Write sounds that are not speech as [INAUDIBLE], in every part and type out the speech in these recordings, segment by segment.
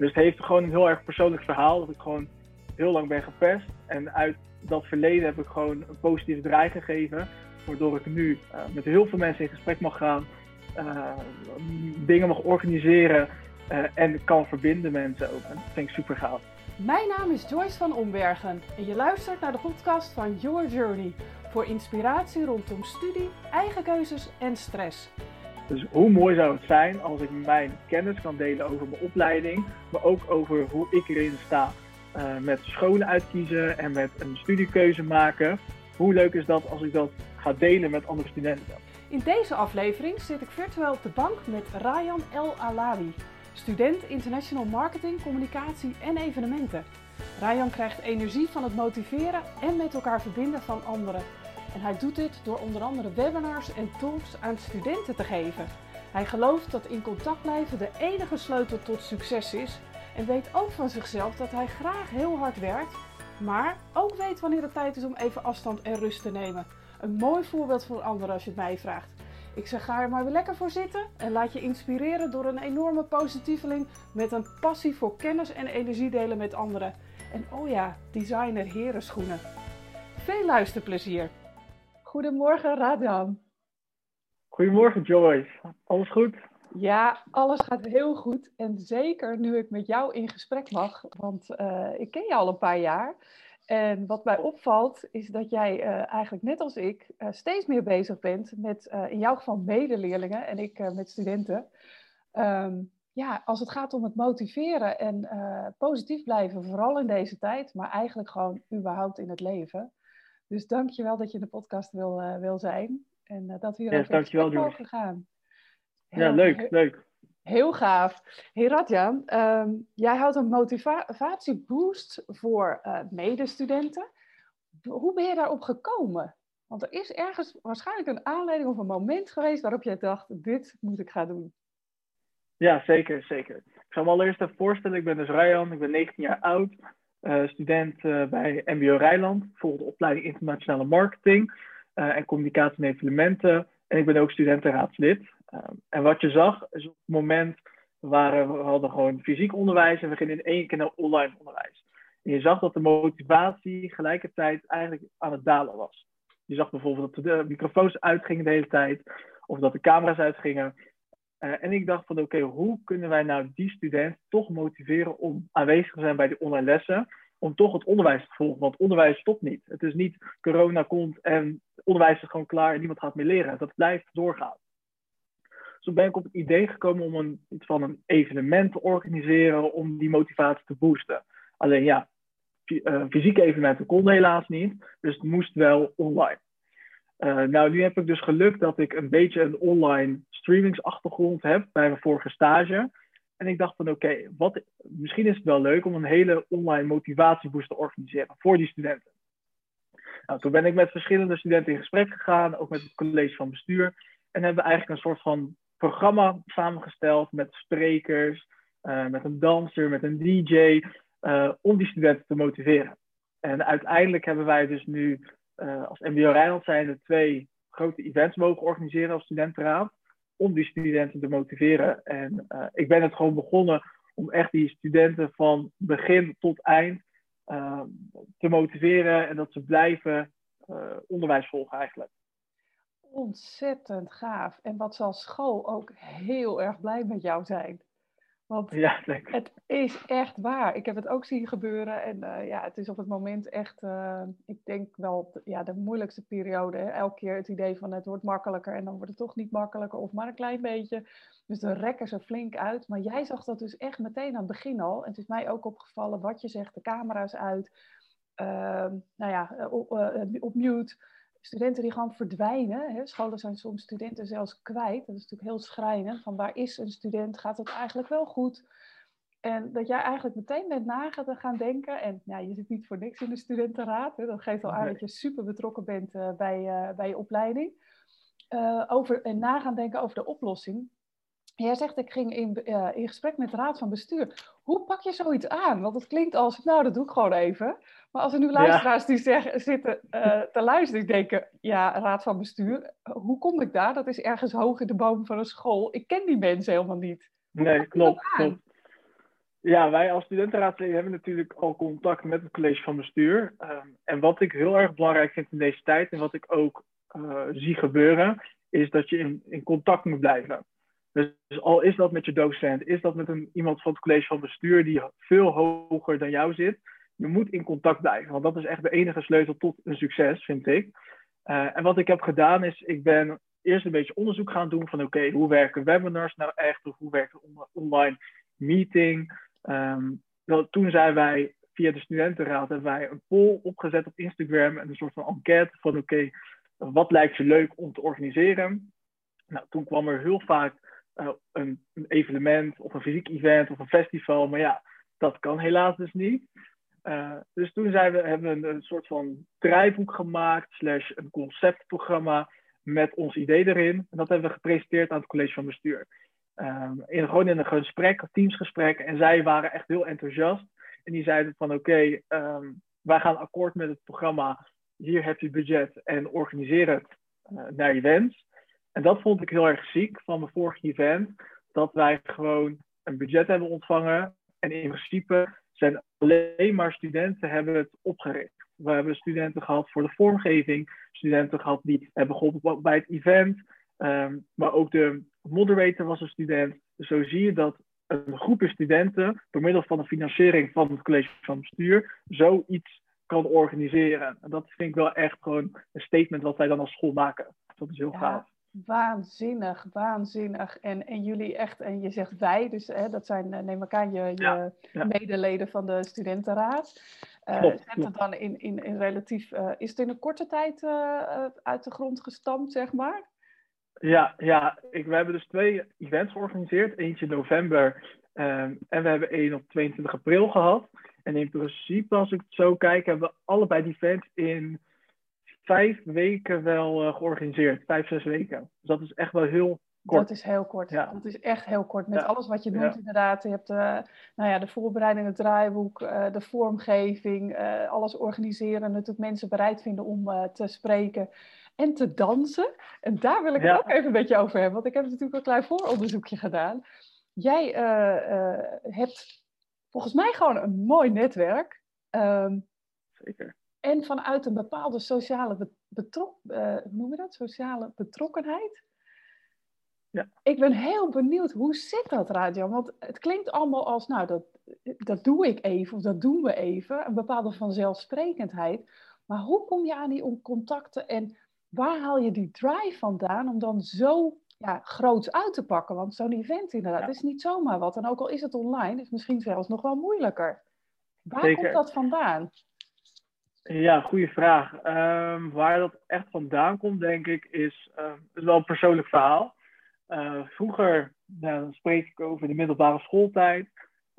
Dus het heeft gewoon een heel erg persoonlijk verhaal. Dat ik gewoon heel lang ben gepest. En uit dat verleden heb ik gewoon een positieve draai gegeven. Waardoor ik nu uh, met heel veel mensen in gesprek mag gaan. Uh, dingen mag organiseren. Uh, en kan verbinden mensen ook. En dat vind ik super gaaf. Mijn naam is Joyce van Ombergen. En je luistert naar de podcast van Your Journey. Voor inspiratie rondom studie, eigen keuzes en stress. Dus hoe mooi zou het zijn als ik mijn kennis kan delen over mijn opleiding, maar ook over hoe ik erin sta uh, met scholen uitkiezen en met een studiekeuze maken. Hoe leuk is dat als ik dat ga delen met andere studenten? In deze aflevering zit ik virtueel op de bank met Ryan El Alawi, student International Marketing, Communicatie en Evenementen. Ryan krijgt energie van het motiveren en met elkaar verbinden van anderen. En hij doet dit door onder andere webinars en talks aan studenten te geven. Hij gelooft dat in contact blijven de enige sleutel tot succes is en weet ook van zichzelf dat hij graag heel hard werkt, maar ook weet wanneer het tijd is om even afstand en rust te nemen. Een mooi voorbeeld voor anderen als je het mij vraagt. Ik zeg ga er maar weer lekker voor zitten en laat je inspireren door een enorme positieveling met een passie voor kennis en energie delen met anderen. En oh ja, designer herenschoenen. Veel luisterplezier! Goedemorgen, Radjan. Goedemorgen, Joyce. Alles goed? Ja, alles gaat heel goed. En zeker nu ik met jou in gesprek mag, want uh, ik ken je al een paar jaar. En wat mij opvalt is dat jij uh, eigenlijk net als ik uh, steeds meer bezig bent met in jouw geval medeleerlingen en ik met studenten. Um, ja, als het gaat om het motiveren en positief blijven, vooral in deze tijd, maar eigenlijk gewoon überhaupt in het leven. Dus dank je wel dat je in de podcast wil, uh, wil zijn. En uh, dat we hier yes, over mogen gaan. Heel, ja, leuk, leuk. Heel gaaf. Hey Radjan, um, jij houdt een motivatieboost voor uh, medestudenten. Hoe ben je daarop gekomen? Want er is ergens waarschijnlijk een aanleiding of een moment geweest waarop jij dacht, dit moet ik gaan doen. Ja, zeker, zeker. Ik zal me allereerst even voorstellen. Ik ben dus Ryan, ik ben 19 jaar oud. Uh, student uh, bij MBO Rijnland, volg de opleiding Internationale Marketing uh, en Communicatie en Evenementen. En ik ben ook studentenraadslid. en wat je zag, is op het moment waren we hadden gewoon fysiek onderwijs en we gingen in één keer naar online onderwijs. En je zag dat de motivatie gelijkertijd eigenlijk aan het dalen was. Je zag bijvoorbeeld dat de microfoons uitgingen de hele tijd, of dat de camera's uitgingen. Uh, en ik dacht van oké, hoe kunnen wij nou die student toch motiveren om aanwezig te zijn bij de online lessen, om toch het onderwijs te volgen, want onderwijs stopt niet. Het is niet corona komt en onderwijs is gewoon klaar en niemand gaat meer leren. Dat blijft doorgaan. Dus toen ben ik op het idee gekomen om een, iets van een evenement te organiseren om die motivatie te boosten. Alleen ja, uh, fysieke evenementen konden helaas niet, dus het moest wel online. Uh, nou, nu heb ik dus geluk dat ik een beetje een online streamingsachtergrond heb bij mijn vorige stage. En ik dacht van oké, okay, misschien is het wel leuk om een hele online motivatieboost te organiseren voor die studenten. Nou, toen ben ik met verschillende studenten in gesprek gegaan, ook met het college van bestuur. En hebben we eigenlijk een soort van programma samengesteld met sprekers, uh, met een danser, met een DJ, eh, om die studenten te motiveren. En uiteindelijk hebben wij dus nu uh, als MBO Rijnland zijn er twee grote events mogen organiseren als studentenraad. Om die studenten te motiveren. En uh, ik ben het gewoon begonnen om echt die studenten van begin tot eind uh, te motiveren. En dat ze blijven onderwijs volgen eigenlijk. Ontzettend gaaf. En wat zal school ook heel erg blij met jou zijn. Want ja, het is echt waar. Ik heb het ook zien gebeuren. En uh, ja, het is op het moment echt, uh, ik denk wel, ja, de moeilijkste periode. Hè? Elke keer het idee van het wordt makkelijker en dan wordt het toch niet makkelijker of maar een klein beetje. Dus dan rekken ze flink uit. Maar jij zag dat dus echt meteen aan het begin al. En het is mij ook opgevallen wat je zegt, de camera's uit. Uh, nou ja, eh, op mute studenten die gewoon verdwijnen. Hè. Scholen zijn soms studenten zelfs kwijt. Dat is natuurlijk heel schrijnend. Van waar is een student? Gaat het eigenlijk wel goed? En dat jij eigenlijk meteen bent na gaan denken. En ja, je zit niet voor niks in de studentenraad. Hè. Dat geeft al aan dat je super betrokken bent uh, bij, uh, bij je opleiding. Uh, over, en na gaan denken over de oplossing. Jij zegt, ik ging in, in gesprek met de raad van bestuur. Hoe pak je zoiets aan? Want het klinkt als, nou, dat doe ik gewoon even. Maar als er nu luisteraars die zeggen, zitten uh, te luisteren, die denken, ja, raad van bestuur, hoe kom ik daar? Dat is ergens hoog in de boom van een school. Ik ken die mensen helemaal niet. nee, klopt, klopt. Ja, wij als studentenraadsleden hebben natuurlijk al contact met het college van bestuur. Ehm, en wat ik heel erg belangrijk vind in deze tijd en wat ik ook uh, zie gebeuren, is dat je in, in contact moet blijven. Dus, al is dat met je docent, is dat met een, iemand van het college van bestuur die veel hoger dan jou zit, je moet in contact blijven. Want dat is echt de enige sleutel tot een succes, vind ik. Uh, en wat ik heb gedaan is, ik ben eerst een beetje onderzoek gaan doen van oké, hoe werken webinars nou echt? Of hoe werkt een online meeting? Um, toen zijn wij via de studentenraad hebben wij een poll opgezet op Instagram en een soort van enquête van oké, wat lijkt je leuk om te organiseren? Nou, toen kwam er heel vaak een, een, evenement of een fysiek event of een festival, maar ja, dat kan helaas dus niet. Uh, dus toen zijn we, hebben we een, soort van draaiboek gemaakt, slash een conceptprogramma met ons idee erin. En dat hebben we gepresenteerd aan het college van bestuur. Um, in, gewoon in een gesprek, teamsgesprek. En zij waren echt heel enthousiast. En die zeiden van oké, um, wij gaan akkoord met het programma. Hier heb je budget en organiseer het uh, naar je wens. En dat vond ik heel erg ziek van mijn vorige event. Dat wij gewoon een budget hebben ontvangen. En in principe zijn alleen maar studenten hebben het opgericht. We hebben studenten gehad voor de vormgeving, studenten gehad die hebben geholpen bij het event, um, maar ook de moderator was een student. Dus zo zie je dat een groepje studenten door middel van de financiering van het college van bestuur zoiets kan organiseren. En dat vind ik wel echt gewoon een statement wat wij dan als school maken. Dat is heel ja. gaaf. Waanzinnig, waanzinnig. En, en jullie echt, en je zegt wij, dus hè, dat zijn, eh, neem ik aan, je, je ja, ja. medeleden van de studentenraad. Uh, zet het dan in, in, in relatief, uh, is het in een korte tijd uh, uit de grond gestampt, zeg maar? Ja, ja ik, we hebben dus twee events georganiseerd. Eentje in november um, en we hebben één op 22 april gehad. En in principe, als ik het zo kijk, hebben we allebei die events in vijf weken wel uh, georganiseerd. Vijf, zes weken. Dus dat is echt wel heel kort. Dat is heel kort. Ja. Dat is echt heel kort. Met ja. alles wat je doet, ja. inderdaad. Je hebt uh, nou ja, de voorbereiding, het draaiboek, uh, de vormgeving, alles organiseren. Natuurlijk mensen bereid vinden om te spreken en te dansen. En daar wil ik het ook even een beetje over hebben. Want ik heb natuurlijk een klein vooronderzoekje gedaan. Jij hebt volgens mij gewoon een mooi netwerk. Um, Zeker. En vanuit een bepaalde sociale betrok, uh, noem je dat? Sociale betrokkenheid. Ja. Ik ben heel benieuwd, hoe zit dat, Radio? Want het klinkt allemaal als, nou, dat, dat doe ik even, of dat doen we even. Een bepaalde vanzelfsprekendheid. Maar hoe kom je aan die contacten en waar haal je die drive vandaan om dan zo ja, groots uit te pakken? Want zo'n event inderdaad ja. is niet zomaar wat. En ook al is het online, is misschien zelfs nog wel moeilijker. Waar Zeker. komt dat vandaan? Ja, goede vraag. Um, waar dat echt vandaan komt, denk ik, is, uh, is wel een persoonlijk verhaal. Uh, vroeger nou, dan spreek ik over de middelbare schooltijd.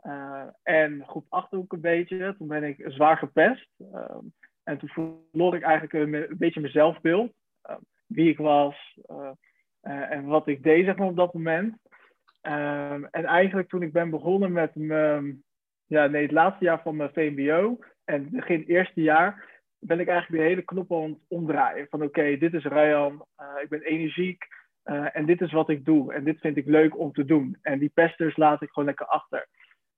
Uh, en groep 8 ook een beetje. Toen ben ik zwaar gepest. Um, en toen verloor ik eigenlijk een, beetje mijn zelfbeeld. wie ik was en wat ik deed zeg maar, op dat moment. En eigenlijk toen ik ben begonnen met mijn, ja, nee, het laatste jaar van mijn VMBO en begin eerste jaar ben ik eigenlijk de hele knop aan het omdraaien. Van oké, dit is Ryan, uh, ik ben energiek uh, en dit is wat ik doe. En dit vind ik leuk om te doen. En die pesters laat ik gewoon lekker achter.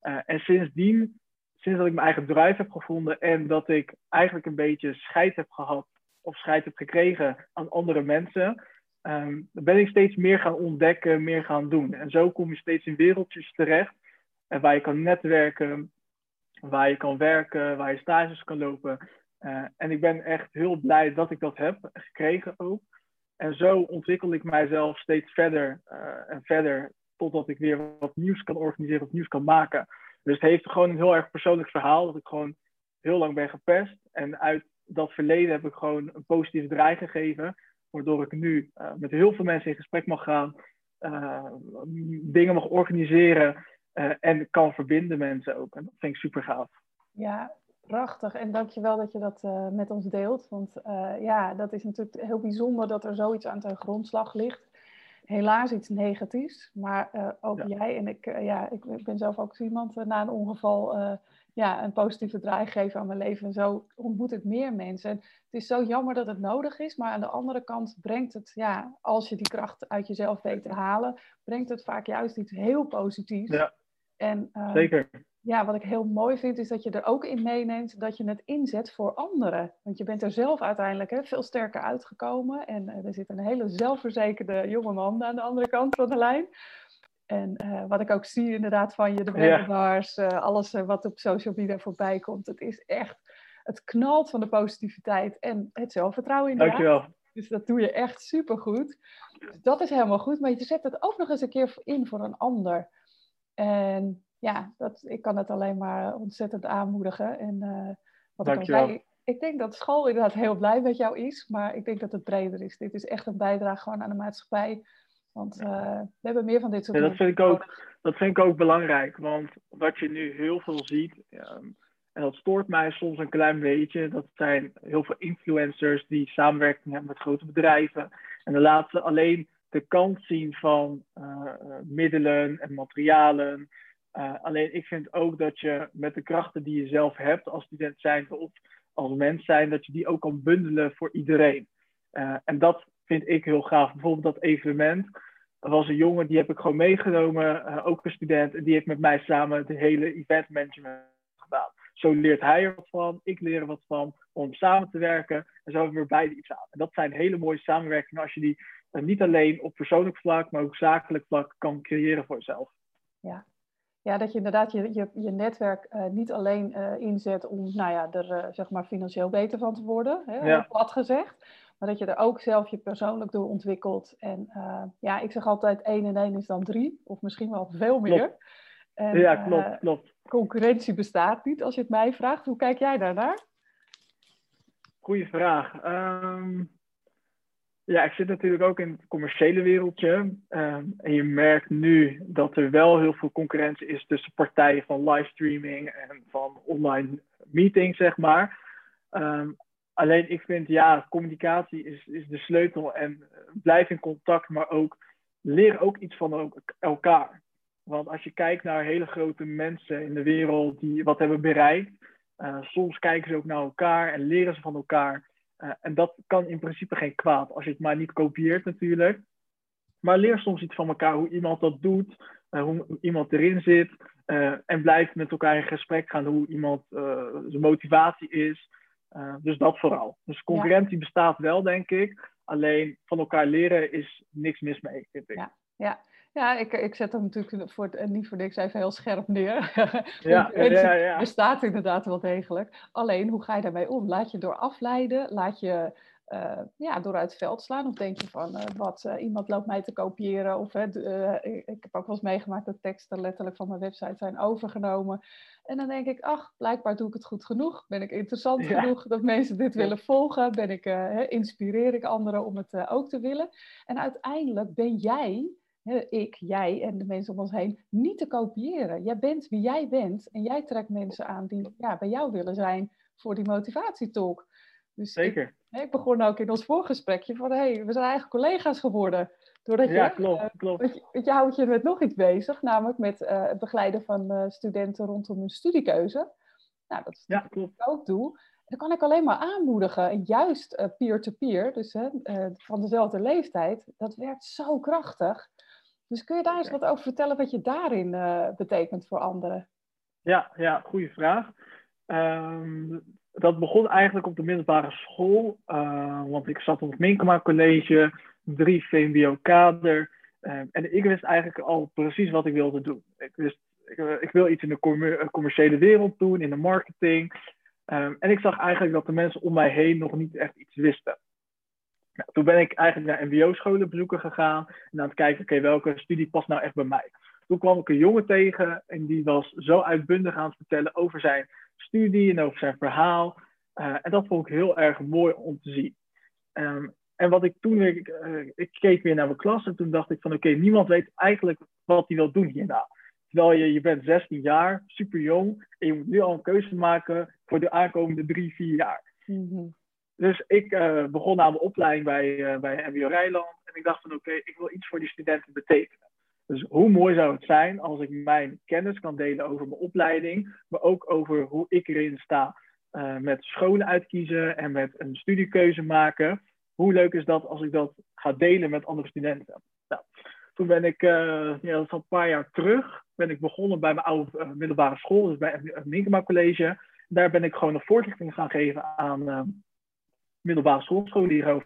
Uh, en sindsdien, sinds dat ik mijn eigen drive heb gevonden en dat ik eigenlijk een beetje scheid heb gehad of scheid heb gekregen aan andere mensen, um, ben ik steeds meer gaan ontdekken, meer gaan doen. En zo kom je steeds in wereldjes terecht en waar je kan netwerken, waar je kan werken, waar je stages kan lopen. Uh, en ik ben echt heel blij dat ik dat heb gekregen ook. En zo ontwikkel ik mijzelf steeds verder uh, en verder, totdat ik weer wat nieuws kan organiseren, wat nieuws kan maken. Dus het heeft gewoon een heel erg persoonlijk verhaal, dat ik gewoon heel lang ben gepest. En uit dat verleden heb ik gewoon een positieve draai gegeven, waardoor ik nu uh, met heel veel mensen in gesprek mag gaan, dingen mag organiseren uh, en kan verbinden mensen ook. En dat vind ik super gaaf. Ja, prachtig. En dankjewel dat je dat uh, met ons deelt. Want uh, ja, dat is natuurlijk heel bijzonder dat er zoiets aan ten grondslag ligt. Helaas iets negatiefs, maar ook ja. jij en ik, ja, ik ben zelf ook iemand na een ongeval ja, een positieve draai geven aan mijn leven. En zo ontmoet ik meer mensen. En het is zo jammer dat het nodig is, maar aan de andere kant brengt het, ja, als je die kracht uit jezelf weet te halen, brengt het vaak juist iets heel positiefs. Ja. En, ehm, Zeker. Ja, wat ik heel mooi vind, is dat je er ook in meeneemt dat je het inzet voor anderen. Want je bent er zelf uiteindelijk hè, veel sterker uitgekomen. En uh, er zit een hele zelfverzekerde jongeman aan de andere kant van de lijn. En uh, wat ik ook zie inderdaad van je, de webinars, ja. uh, alles wat op social media voorbij komt. Het is echt, het knalt van de positiviteit en het zelfvertrouwen in Dankjewel. Dus dat doe je echt supergoed. Dus dat is helemaal goed, maar je zet het ook nog eens een keer in voor een ander. En ja, dat, ik kan het alleen maar ontzettend aanmoedigen. En uh, wat ik al ik denk dat school inderdaad heel blij met jou is, maar ik denk dat het breder is. Dit is echt een bijdrage gewoon aan de maatschappij. Want uh, we hebben meer van dit soort ja, dat vind ik ook Dat vind ik ook belangrijk, want wat je nu heel veel ziet, um, en dat stoort mij soms een klein beetje, dat zijn heel veel influencers die samenwerking hebben met grote bedrijven. En dan laten ze alleen de kant zien van uh, middelen en materialen. Uh, alleen ik vind ook dat je met de krachten die je zelf hebt als student zijn of als mens zijn, dat je die ook kan bundelen voor iedereen. En dat vind ik heel gaaf. Bijvoorbeeld dat evenement. Er was een jongen, die heb ik gewoon meegenomen, ook een student, en die heeft met mij samen de hele event management gedaan. Zo leert hij er wat van, ik leer er wat van, om samen te werken. En zo hebben we beide iets aan. En dat zijn hele mooie samenwerkingen als je die niet alleen op persoonlijk vlak, maar ook zakelijk vlak kan creëren voor jezelf. Ja, ja, dat je inderdaad je, je, je netwerk uh, niet alleen uh, inzet om nou ja, er uh, zeg maar financieel beter van te worden, hè, ja. plat gezegd. Maar dat je er ook zelf je persoonlijk door ontwikkelt. En ja, ik zeg altijd één en één is dan drie, of misschien wel veel meer. En, ja, klopt, klopt. Concurrentie bestaat niet, als je het mij vraagt. Hoe kijk jij daarnaar? Goeie vraag. Um... Ja, ik zit natuurlijk ook in het commerciële wereldje. Um, en je merkt nu dat er wel heel veel concurrentie is tussen partijen van livestreaming en van online meetings, zeg maar. Um, alleen ik vind, ja, communicatie is, is de sleutel. En blijf in contact, maar ook leer ook iets van elkaar. Want als je kijkt naar hele grote mensen in de wereld die wat hebben bereikt, uh, soms kijken ze ook naar elkaar en leren ze van elkaar. Uh, en dat kan in principe geen kwaad, als je het maar niet kopieert natuurlijk. Maar leer soms iets van elkaar, hoe iemand dat doet, uh, hoe iemand erin zit. Uh, en blijf met elkaar in gesprek gaan hoe iemand zijn motivatie is. dus dat vooral. Dus concurrentie ja. bestaat wel, denk ik. Alleen van elkaar leren is niks mis mee, vind ik. Ja, ja. Ja, ik, ik zet hem natuurlijk voor het, niet voor niks even heel scherp neer. [LAUGHS] Ja, ja, ja. bestaat inderdaad wel degelijk. Alleen, hoe ga je daarmee om? Laat je door afleiden? Laat je uh, ja, door uit het veld slaan? Of denk je van, uh, wat, uh, iemand loopt mij te kopiëren? Of ik, ik heb ook wel eens meegemaakt dat teksten letterlijk van mijn website zijn overgenomen. En dan denk ik, ach, blijkbaar doe ik het goed genoeg. Ben ik interessant ja. genoeg dat mensen dit willen volgen? Ben ik, inspireer ik anderen om het ook te willen? En uiteindelijk ben jij ik, jij en de mensen om ons heen, niet te kopiëren. Jij bent wie jij bent en jij trekt mensen aan die ja, bij jou willen zijn voor die motivatietalk. Dus Zeker. Ik, ik begon ook in ons voorgesprekje van, hé, hey, we zijn eigenlijk collega's geworden. Doordat ja, je, klopt, klopt. Want je, je houdt je met nog iets bezig, namelijk met uh, het begeleiden van uh, studenten rondom hun studiekeuze. Nou, dat is ja, klopt. wat ik ook doe. Dat kan ik alleen maar aanmoedigen. En juist peer-to-peer, -peer, dus van dezelfde leeftijd, dat werkt zo krachtig. Dus kun je daar eens wat over vertellen wat je daarin uh, betekent voor anderen? Ja, ja goede vraag. Um, dat begon eigenlijk op de middelbare school. Uh, want ik zat op het Minkema College, drie VMBO-kader. Uh, en ik wist eigenlijk al precies wat ik wilde doen. Ik wist, ik, ik wil iets in de commer commerciële wereld doen, in de marketing. Um, en ik zag eigenlijk dat de mensen om mij heen nog niet echt iets wisten. Nou, toen ben ik eigenlijk naar mbo-scholen bezoeken gegaan en aan het kijken, oké, welke studie past nou echt bij mij? Toen kwam ik een jongen tegen en die was zo uitbundig aan het vertellen over zijn studie en over zijn verhaal. Uh, en dat vond ik heel erg mooi om te zien. Um, en wat ik toen, ik, uh, ik keek weer naar mijn klas en toen dacht ik van oké, niemand weet eigenlijk wat hij wil doen hierna. Terwijl je, je bent 16 jaar, super jong en je moet nu al een keuze maken voor de aankomende drie, vier jaar. Mm. Dus ik uh, begon aan mijn opleiding bij, uh, bij MBO Rijland. En ik dacht van oké, ik wil iets voor die studenten betekenen. Dus hoe mooi zou het zijn als ik mijn kennis kan delen over mijn opleiding. Maar ook over hoe ik erin sta uh, met scholen uitkiezen en met een studiekeuze maken. Hoe leuk is dat als ik dat ga delen met andere studenten? Nou, Toen ben ik, ja, dat is al een paar jaar terug, ben ik begonnen bij mijn oude middelbare school, dus bij het Minkema College. Daar ben ik gewoon een voorlichting gaan geven aan middelbare schoolscholieren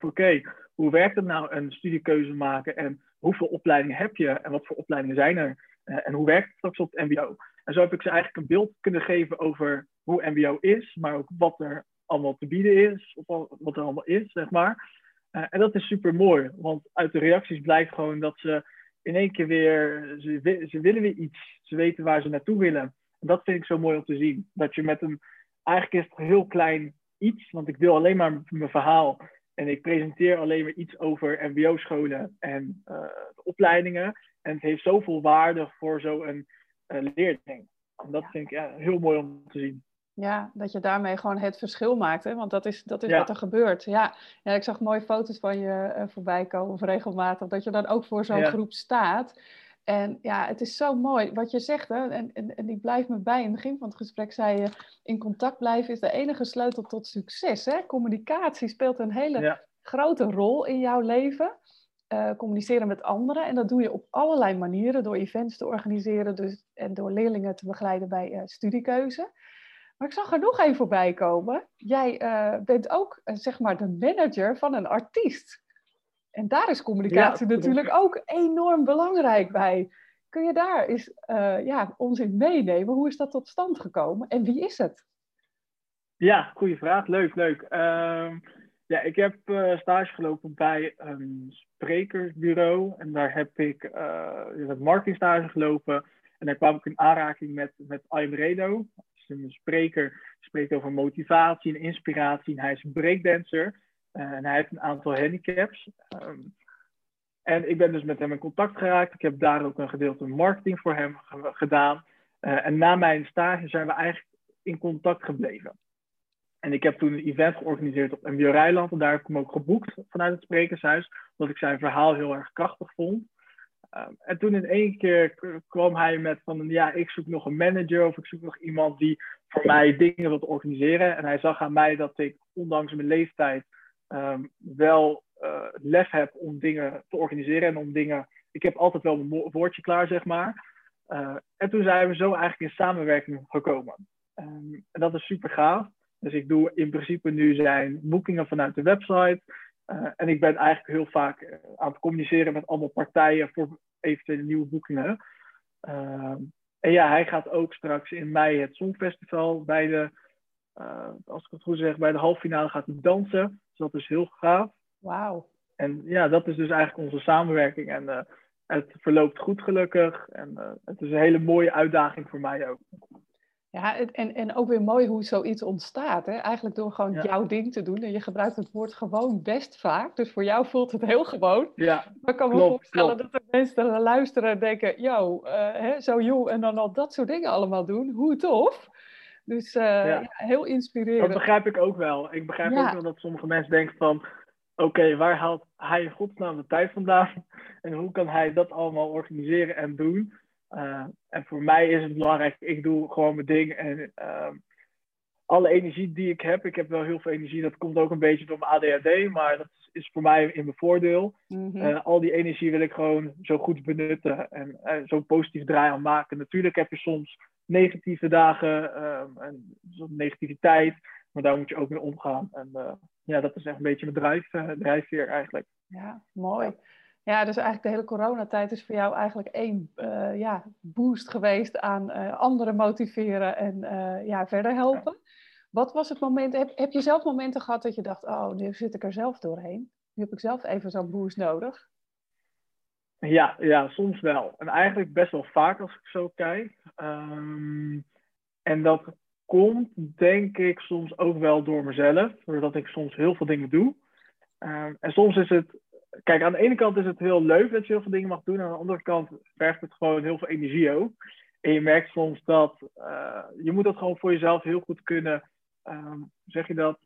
oké, hoe werkt het nou een studiekeuze maken en hoeveel opleidingen heb je en wat voor opleidingen zijn er uh, en hoe werkt het straks op het MBO? En zo heb ik ze eigenlijk een beeld kunnen geven over hoe MBO is, maar ook wat er allemaal te bieden is, of wat er allemaal is, zeg maar. Uh, en dat is super mooi, want uit de reacties blijkt gewoon dat ze in één keer weer, ze, ze willen weer iets, ze weten waar ze naartoe willen. En dat vind ik zo mooi om te zien. Dat je met een, eigenlijk is het heel klein iets, want ik deel alleen maar mijn verhaal. En ik presenteer alleen maar iets over MBO-scholen en uh, opleidingen. En het heeft zoveel waarde voor zo'n uh, leerling. En dat vind ik ja, heel mooi om te zien. Ja, dat je daarmee gewoon het verschil maakt. Hè? Want dat is, dat is wat er gebeurt. Ja. ja, ik zag mooie foto's van je uh, voorbij komen, of regelmatig. Dat je dan ook voor zo'n groep staat. En ja, het is zo mooi wat je zegt. Hè? En, en, en ik blijf me bij. In het begin van het gesprek zei je: in contact blijven is de enige sleutel tot succes. Hè? Communicatie speelt een hele grote rol in jouw leven. Uh, communiceren met anderen. En dat doe je op allerlei manieren. Door events te organiseren dus, en door leerlingen te begeleiden bij uh, studiekeuze. Maar ik zag er nog even voorbij komen. Jij uh, bent ook zeg maar de manager van een artiest. En daar is communicatie natuurlijk ook enorm belangrijk bij. Kun je daar eens uh, ja, ons in meenemen? Hoe is dat tot stand gekomen en wie is het? Ja, goede vraag. Leuk, leuk. Uh, ja, ik heb uh, stage gelopen bij een sprekersbureau. En daar heb ik uh, marketing gelopen. En daar kwam ik in aanraking met, met Redo. Dat is een spreker, spreekt over motivatie en inspiratie. En hij is een breakdancer. Eh, en hij heeft een aantal handicaps. Um, en ik ben dus met hem in contact geraakt. Ik heb daar ook een gedeelte marketing voor hem gedaan. Uh, en na mijn stage zijn we eigenlijk in contact gebleven. En ik heb toen een event georganiseerd op MBO Rijland. En daar heb ik hem ook geboekt vanuit het sprekershuis. Omdat ik zijn verhaal heel erg krachtig vond. Um, en toen in één keer kwam hij met van... Ja, ik zoek nog een manager. Of ik zoek nog iemand die voor mij dingen wil organiseren. En hij zag aan mij dat ik, ondanks mijn leeftijd um, wel uh, lef heb om dingen te organiseren en om dingen. Ik heb altijd wel een woordje klaar, zeg maar. Uh, en toen zijn we zo eigenlijk in samenwerking gekomen. Um, en dat is super gaaf. Dus ik doe in principe nu zijn boekingen vanuit de website. Uh, en ik ben eigenlijk heel vaak aan het communiceren met allemaal partijen voor eventuele nieuwe boekingen. Uh, en ja, hij gaat ook straks in mei het Songfestival bij de, als ik het goed zeg, bij de halffinale gaat hij dansen dat is heel gaaf. Wauw. En ja, dat is dus eigenlijk onze samenwerking. En uh, het verloopt goed gelukkig. En uh, het is een hele mooie uitdaging voor mij ook. Ja, en, en ook weer mooi hoe zoiets ontstaat. Hè? Eigenlijk door gewoon ja. jouw ding te doen. En je gebruikt het woord gewoon best vaak. Dus voor jou voelt het heel gewoon. Ja, maar ik kan me voorstellen klopt. dat er mensen luisteren en denken... Yo, uh, zo joh, en dan al dat soort dingen allemaal doen. Hoe tof. Dus uh, ja. Ja, heel inspirerend. Dat begrijp ik ook wel. Ik begrijp ook wel dat sommige mensen denken van... Oké, okay, waar haalt hij in godsnaam de tijd vandaan? [LAUGHS] En hoe kan hij dat allemaal organiseren en doen? Uh, en voor mij is het belangrijk, ik doe gewoon mijn ding. En uh, alle energie die ik heb, ik heb wel heel veel energie. Dat komt ook een beetje door mijn ADHD, maar dat is voor mij in mijn voordeel. Mm -hmm. uh, al die energie wil ik gewoon zo goed benutten en zo positief draai aan maken. Natuurlijk heb je soms negatieve dagen um, en negativiteit. Maar daar moet je ook mee omgaan. En uh, ja, dat is echt een beetje mijn drijf, uh, drijfveer eigenlijk. Ja, mooi. Ja, dus eigenlijk de hele coronatijd is voor jou eigenlijk één uh, ja, boost geweest aan anderen motiveren en ja, verder helpen. Ja. Wat was het moment, heb, heb je zelf momenten gehad dat je dacht, oh, nu zit ik er zelf doorheen? Nu heb ik zelf even zo'n boost nodig. Ja, ja, soms wel. En eigenlijk best wel vaak als ik zo kijk. Um, en dat komt, denk ik, soms ook wel door mezelf. Doordat ik soms heel veel dingen doe. Um, en soms is het... Kijk, aan de ene kant is het heel leuk dat je heel veel dingen mag doen. Aan de andere kant vergt het gewoon heel veel energie ook. En je merkt soms dat... Uh, je moet dat gewoon voor jezelf heel goed kunnen... Um, zeg je dat?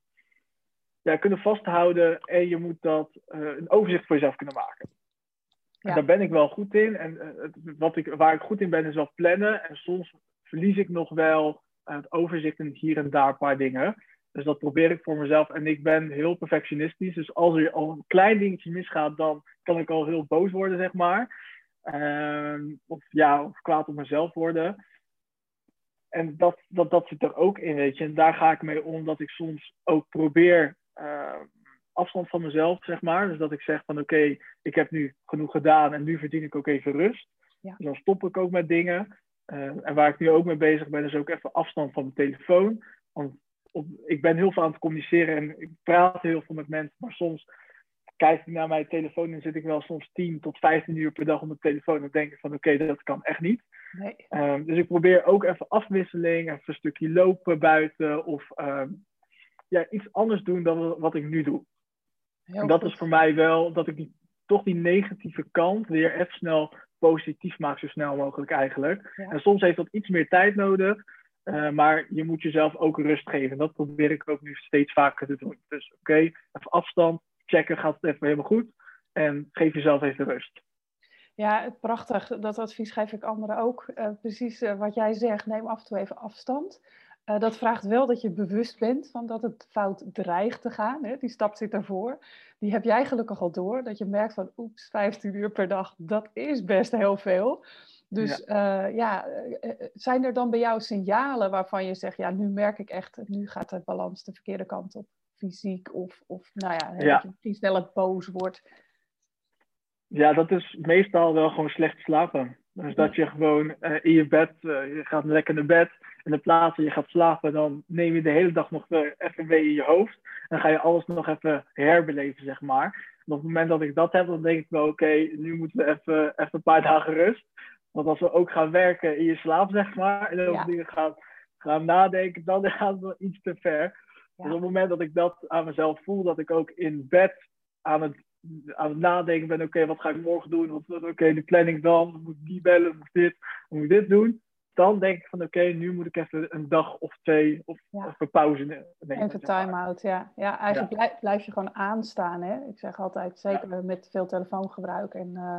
Ja, kunnen vasthouden. En je moet dat uh, een overzicht voor jezelf kunnen maken. Daar ben ik wel goed in. En uh, het, wat ik, waar ik goed in ben, is wel plannen. En soms verlies ik nog wel het overzicht in hier en daar een paar dingen. Dus dat probeer ik voor mezelf. En ik ben heel perfectionistisch. Dus als er al een klein dingetje misgaat, dan kan ik al heel boos worden, zeg maar. Ehm, of ja, of kwaad op mezelf worden. En dat, dat, dat zit er ook in, weet je. En daar ga ik mee om dat ik soms ook probeer uh, afstand van mezelf, zeg maar. Dus dat ik zeg van oké, ik heb nu genoeg gedaan en nu verdien ik ook even rust. Ja. Dus dan stop ik ook met dingen. Uh, en waar ik nu ook mee bezig ben, is ook even afstand van mijn telefoon. Want op, ik ben heel veel aan het communiceren en ik praat heel veel met mensen, maar soms kijk ik naar mijn telefoon en zit ik wel soms 10 tot 15 uur per dag op mijn telefoon en denk ik van oké, dat kan echt niet. Nee. Um, dus ik probeer ook even afwisseling, even een stukje lopen buiten of um, ja, iets anders doen dan wat ik nu doe. En dat is voor mij wel dat ik die, toch die negatieve kant weer even snel positief maak, zo snel mogelijk eigenlijk. Ja. En soms heeft dat iets meer tijd nodig. Uh, maar je moet jezelf ook rust geven. Dat probeer ik ook nu steeds vaker te doen. Dus oké, okay, even afstand, checken, gaat het even helemaal goed. En geef jezelf even rust. Ja, prachtig. Dat advies geef ik anderen ook. Uh, precies uh, wat jij zegt, neem af en toe even afstand. Uh, dat vraagt wel dat je bewust bent van dat het fout dreigt te gaan. Hè? Die stap zit ervoor. Die heb jij gelukkig al door. Dat je merkt van, oeps, 15 uur per dag, dat is best heel veel. Dus ja. ja, zijn er dan bij jou signalen waarvan je zegt, ja, nu merk ik echt, nu gaat de balans de verkeerde kant op? Fysiek of, of nou ja, ja. dat je misschien sneller boos wordt. Ja, dat is meestal wel gewoon slecht slapen. Dus dat je gewoon uh, in je bed, uh, je gaat lekker naar bed. En in plaats van je gaat slapen, dan neem je de hele dag nog weer even mee in je hoofd. En ga je alles nog even herbeleven, zeg maar. En op het moment dat ik dat heb, dan denk ik wel, oké, okay, nu moeten we even, even een paar [LAUGHS] dagen rust. Want als we ook gaan werken in je slaap, zeg maar, en over ja. dingen gaan, gaan nadenken, dan [LAUGHS] gaat het wel iets te ver. Ja. Dus op het moment dat ik dat aan mezelf voel, dat ik ook in bed aan het aan het nadenken ben, oké, okay, wat ga ik morgen doen? Oké, okay, de planning dan, moet ik die bellen, moet dit, moet ik dit doen? Dan denk ik van, oké, okay, nu moet ik even een dag of twee of ja. even pauze nemen. Even time-out, ja. Ja, eigenlijk ja. Blijf, blijf, je gewoon aanstaan, hè. Ik zeg altijd, zeker ja. met veel telefoongebruik en... Uh,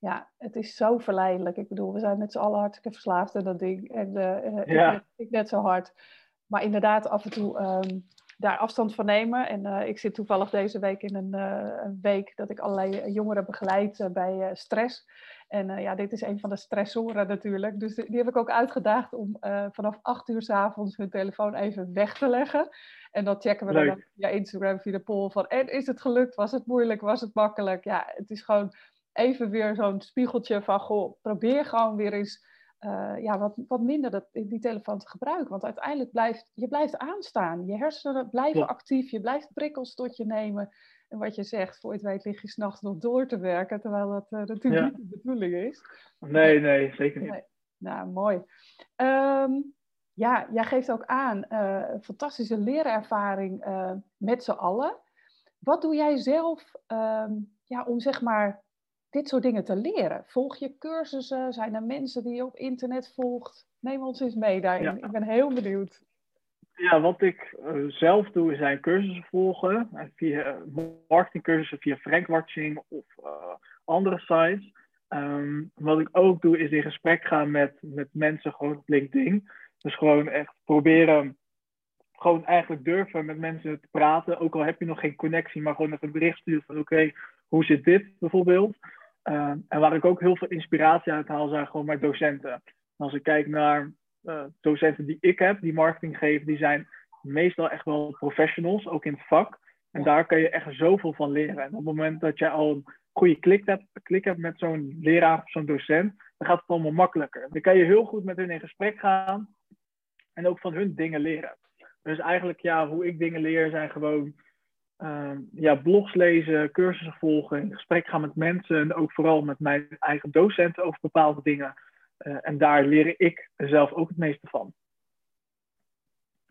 ja, het is zo verleidelijk. Ik bedoel, we zijn met z'n allen hartstikke verslaafd aan dat ding. En uh, ja. ik, ik, net zo hard. Maar inderdaad, af en toe um, daar afstand van nemen. En uh, ik zit toevallig deze week in een, een week dat ik allerlei jongeren begeleid bij stress. En ja, dit is een van de stressoren natuurlijk. Dus die heb ik ook uitgedaagd om vanaf acht uur s avonds hun telefoon even weg te leggen. En dan checken we Leuk. dan via Instagram, via de poll van... En is het gelukt? Was het moeilijk? Was het makkelijk? Ja, het is gewoon even weer zo'n spiegeltje van... Goh, probeer gewoon weer eens uh, ja, wat, wat minder dat, die telefoon te gebruiken. Want uiteindelijk blijft je blijft aanstaan. Je hersenen blijven ja. actief. Je blijft prikkels tot je nemen. En wat je zegt, voor het weet lig je s'nachts nog door te werken. Terwijl dat uh, natuurlijk ja. niet de bedoeling is. Nee, nee, zeker niet. Nee. Nou, mooi. Um, ja, jij geeft ook aan uh, fantastische leerervaring met z'n allen. Wat doe jij zelf um, ja, om zeg maar dit soort dingen te leren? Volg je cursussen? Zijn er mensen die je op internet volgt? Neem ons eens mee daarin. Ja. Ik ben heel benieuwd. Ja, wat ik uh, zelf doe, zijn cursussen volgen. Via marketingcursussen, via Frankwatching of uh, andere sites. Um, wat ik ook doe, is in gesprek gaan met, met mensen gewoon op LinkedIn. Dus gewoon echt proberen, gewoon eigenlijk durven met mensen te praten. Ook al heb je nog geen connectie, maar gewoon even een bericht sturen van oké, hoe zit dit bijvoorbeeld? Uh, en waar ik ook heel veel inspiratie uit haal, zijn gewoon mijn docenten. En als ik kijk naar uh, docenten die ik heb, die marketing geven, die zijn meestal echt wel professionals, ook in het vak. En daar kan je echt zoveel van leren. En op het moment dat je al een goede klik hebt, klik hebt met zo'n leraar of zo'n docent, dan gaat het allemaal makkelijker. Dan kan je heel goed met hun in gesprek gaan en ook van hun dingen leren. Dus eigenlijk, ja, hoe ik dingen leer zijn gewoon uh, ja, blogs lezen, cursussen volgen, in gesprek gaan met mensen en ook vooral met mijn eigen docenten over bepaalde dingen. Uh, en daar leer ik zelf ook het meeste van.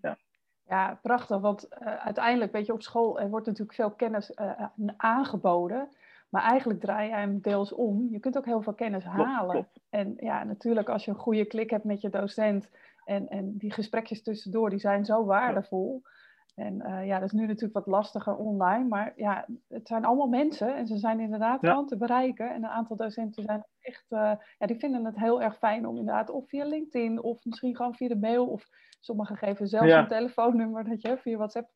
Ja, ja prachtig. Want uh, uiteindelijk, weet je, op school er wordt natuurlijk veel kennis eh, aangeboden. Maar eigenlijk draai je hem deels om. Je kunt ook heel veel kennis halen. Klopt. En ja, natuurlijk als je een goede klik hebt met je docent en, en die gesprekjes tussendoor, die zijn zo waardevol. Ja. En uh, ja, dat is nu natuurlijk wat lastiger online, maar ja, het zijn allemaal mensen en ze zijn inderdaad gewoon te bereiken. En een aantal docenten zijn echt, uh, ja, die vinden het heel erg fijn om inderdaad of via LinkedIn of misschien gewoon via de mail of sommigen geven zelfs ja. een telefoonnummer dat je via WhatsApp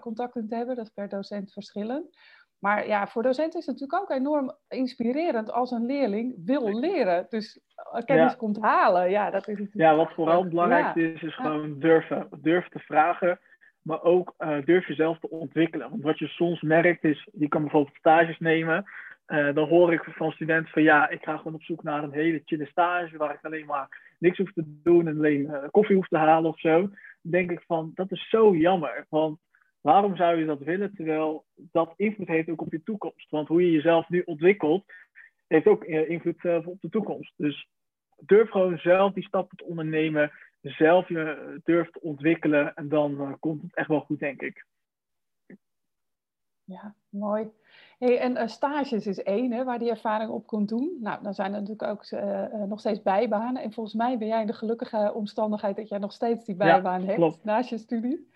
contact kunt hebben. Dat is per docent verschillend. Maar ja, voor docenten is het natuurlijk ook enorm inspirerend als een leerling wil leren. Dus kennis komt halen. Ja, dat is ja wat vooral het belangrijkste is, is gewoon durven. Durven te vragen maar ook uh, durf jezelf te ontwikkelen. Want wat je soms merkt is, je kan bijvoorbeeld stages nemen. Uh, dan hoor ik van studenten van ja, ik ga gewoon op zoek naar een hele chille stage waar ik alleen maar niks hoef te doen en alleen uh, koffie hoef te halen of zo. Dan denk ik van, dat is zo jammer. Want waarom zou je dat willen terwijl dat invloed heeft ook op je toekomst? Want hoe je jezelf nu ontwikkelt, heeft ook invloed op de toekomst. Dus durf gewoon zelf die stappen te ondernemen zelf je durft te ontwikkelen. En dan uh, komt het echt wel goed, denk ik. Ja, mooi. Hey, en uh, stages is één, hè, waar die ervaring op kunt doen. Nou, dan zijn er natuurlijk ook uh, nog steeds bijbanen. En volgens mij ben jij in de gelukkige omstandigheid dat jij nog steeds die bijbaan ja, hebt klopt. naast je studie.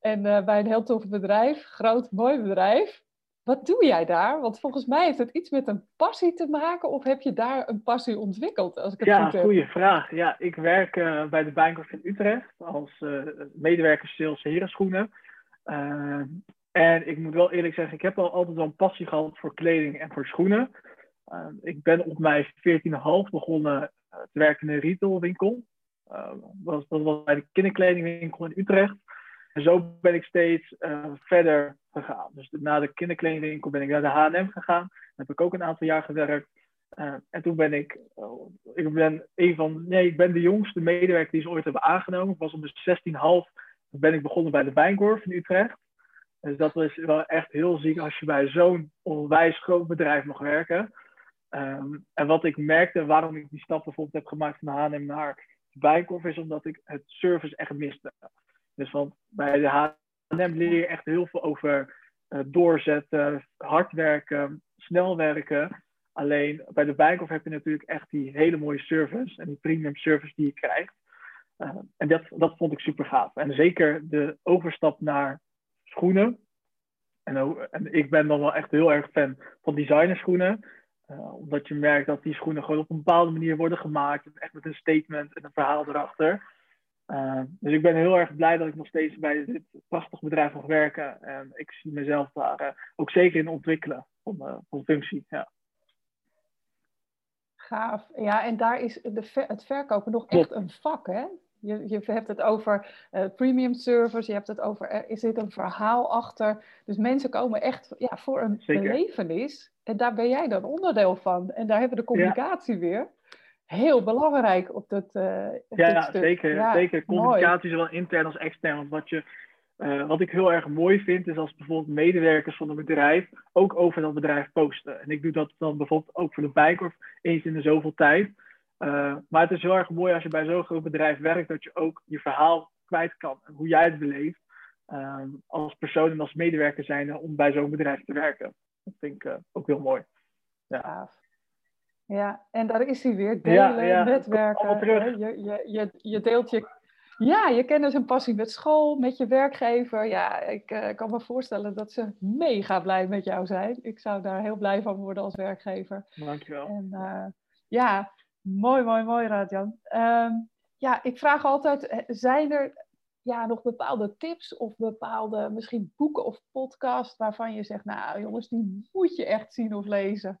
En bij een heel tof bedrijf, groot, mooi bedrijf. Wat doe jij daar? Want volgens mij heeft het iets met een passie te maken, of heb je daar een passie ontwikkeld? Als ik het ja, goede vraag. Ja, ik werk uh, bij de Bijenkorf in Utrecht als uh, medewerker sales herenschoenen. Uh, en ik moet wel eerlijk zeggen, ik heb al altijd wel een passie gehad voor kleding en voor schoenen. ik ben op mijn 14,5 begonnen te werken in een retailwinkel. dat was bij de kinderkledingwinkel in Utrecht. En zo ben ik steeds verder gegaan. Dus na de kinderkledingwinkel ben ik naar de H&M gegaan. Daar heb ik ook een aantal jaar gewerkt. Uh, en toen ben ik, uh, ik ben een van, nee, ik ben de jongste medewerker die ze ooit hebben aangenomen. Ik was om de 16,5 ben ik begonnen bij de Bijenkorf in Utrecht. Dus dat is wel echt heel ziek als je bij zo'n onwijs groot bedrijf mag werken. Um, en wat ik merkte, waarom ik die stap bijvoorbeeld heb gemaakt van H&M naar de Bijenkorf, is omdat ik het service echt miste. Dus want bij de H&M leer je echt heel veel over uh, doorzetten, hard werken, snel werken. Alleen bij de Bijenkorf heb je natuurlijk echt die hele mooie service en die premium service die je krijgt. Uh, en dat, dat vond ik super gaaf. En zeker de overstap naar schoenen. En, en ik ben dan wel echt heel erg fan van designerschoenen. Uh, omdat je merkt dat die schoenen gewoon op een bepaalde manier worden gemaakt. Echt met een statement en een verhaal erachter. Uh, dus ik ben heel erg blij dat ik nog steeds bij dit prachtig bedrijf mag werken. En ik zie mezelf daar uh, ook zeker in ontwikkelen van, uh, van functie. Ja. Gaaf. Ja, en daar is de het verkopen nog echt een vak, hè? Je, je hebt het over premium servers, je hebt het over, er zit een verhaal achter. Dus mensen komen echt ja, voor een zeker. belevenis. En daar ben jij dan onderdeel van. En daar hebben we de communicatie ja. weer heel belangrijk op dat uh, ja. Zeker, ja, zeker. Communicatie zowel intern als extern. Want wat, je, uh, wat ik heel erg mooi vind, is als bijvoorbeeld medewerkers van een bedrijf ook over dat bedrijf posten. En ik doe dat dan bijvoorbeeld ook voor de Bijkorf eens in de zoveel tijd. Uh, maar het is heel erg mooi als je bij zo'n groot bedrijf werkt, dat je ook je verhaal kwijt kan. En hoe jij het beleeft als persoon en als medewerker zijn om bij zo'n bedrijf te werken. Dat vind ik ook heel mooi. Ja. Ja, en daar is hij weer. Delen, ja, netwerken. Je, je, je, je deelt je, ja, je kennis en passie met school, met je werkgever. Ja, ik uh, kan me voorstellen dat ze mega blij met jou zijn. Ik zou daar heel blij van worden als werkgever. Dankjewel. En uh, ja, mooi, mooi, mooi, Radjan. Um, ja, ik vraag altijd, eh, zijn er ja, nog bepaalde tips of bepaalde misschien boeken of podcasts waarvan je zegt, nou jongens, die moet je echt zien of lezen?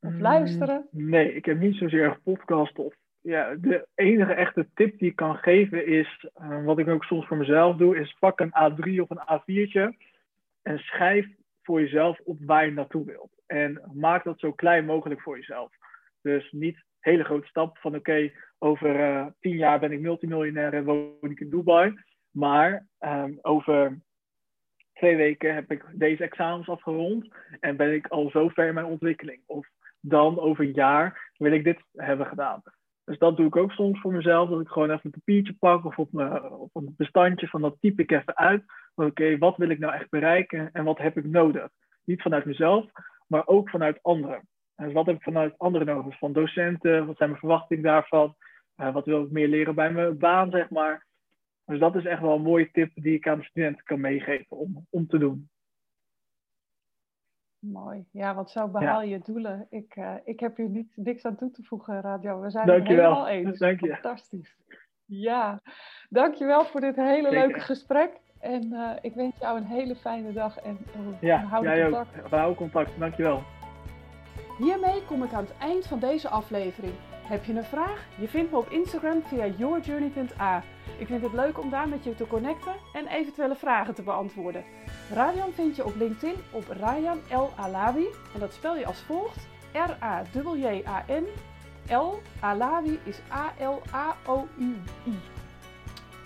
Of mm, luisteren? Nee, ik heb niet zozeer podcast of ja, de enige echte tip die ik kan geven is, uh, wat ik ook soms voor mezelf doe, is pak een A3 of een A4'tje en schrijf voor jezelf op waar je naartoe wilt. En maak dat zo klein mogelijk voor jezelf. Dus niet hele grote stap van oké, over uh, tien jaar ben ik multimiljonair en woon ik in Dubai. Maar um, over twee weken heb ik deze examens afgerond en ben ik al zo ver in mijn ontwikkeling. Of dan over een jaar wil ik dit hebben gedaan. Dus dat doe ik ook soms voor mezelf, dat ik gewoon even een papiertje pak of op, op een bestandje van dat type ik even uit. Oké, wat wil ik nou echt bereiken en wat heb ik nodig? Niet vanuit mezelf, maar ook vanuit anderen. Dus wat heb ik vanuit anderen nodig? Van docenten, wat zijn mijn verwachtingen daarvan? Uh, wat wil ik meer leren bij mijn baan, zeg maar? Dus dat is echt wel een mooie tip die ik aan de studenten kan meegeven om, om te doen. Mooi. Ja, want zo behaal je doelen. Ik, uh, ik heb hier niet, niks aan toe te voegen, Radio. We zijn dankjewel. het helemaal eens. Dank je. Fantastisch. Ja, dankjewel voor dit hele leuke gesprek. En uh, ik wens jou een hele fijne dag en uh, ja, houden jij contact. Ook. We houden contact. Dankjewel. Hiermee kom ik aan het eind van deze aflevering. Heb je een vraag? Je vindt me op Instagram via yourjourney.a. Ik vind het leuk om daar met je te connecten en eventuele vragen te beantwoorden. Ryan vind je op LinkedIn op Ryan L. Alawi en dat spel je als volgt: R-A-J-J-A-N. L. Alawi is A-L-A-O-U-I.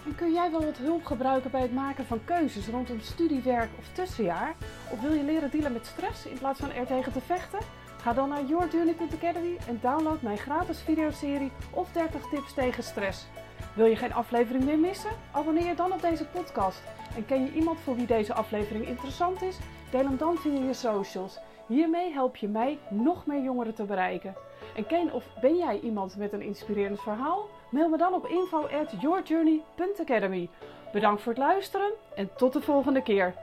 En kun jij wel wat hulp gebruiken bij het maken van keuzes rondom studiewerk of tussenjaar? Of wil je leren dealen met stress in plaats van er tegen te vechten? Ga dan naar yourjourney.academy en download mijn gratis videoserie of 30 tips tegen stress. Wil je geen aflevering meer missen? Abonneer je dan op deze podcast. En ken je iemand voor wie deze aflevering interessant is? Deel hem dan via je socials. Hiermee help je mij nog meer jongeren te bereiken. En ken of ben jij iemand met een inspirerend verhaal? Mail me dan op info at yourjourney.academy. Bedankt voor het luisteren en tot de volgende keer.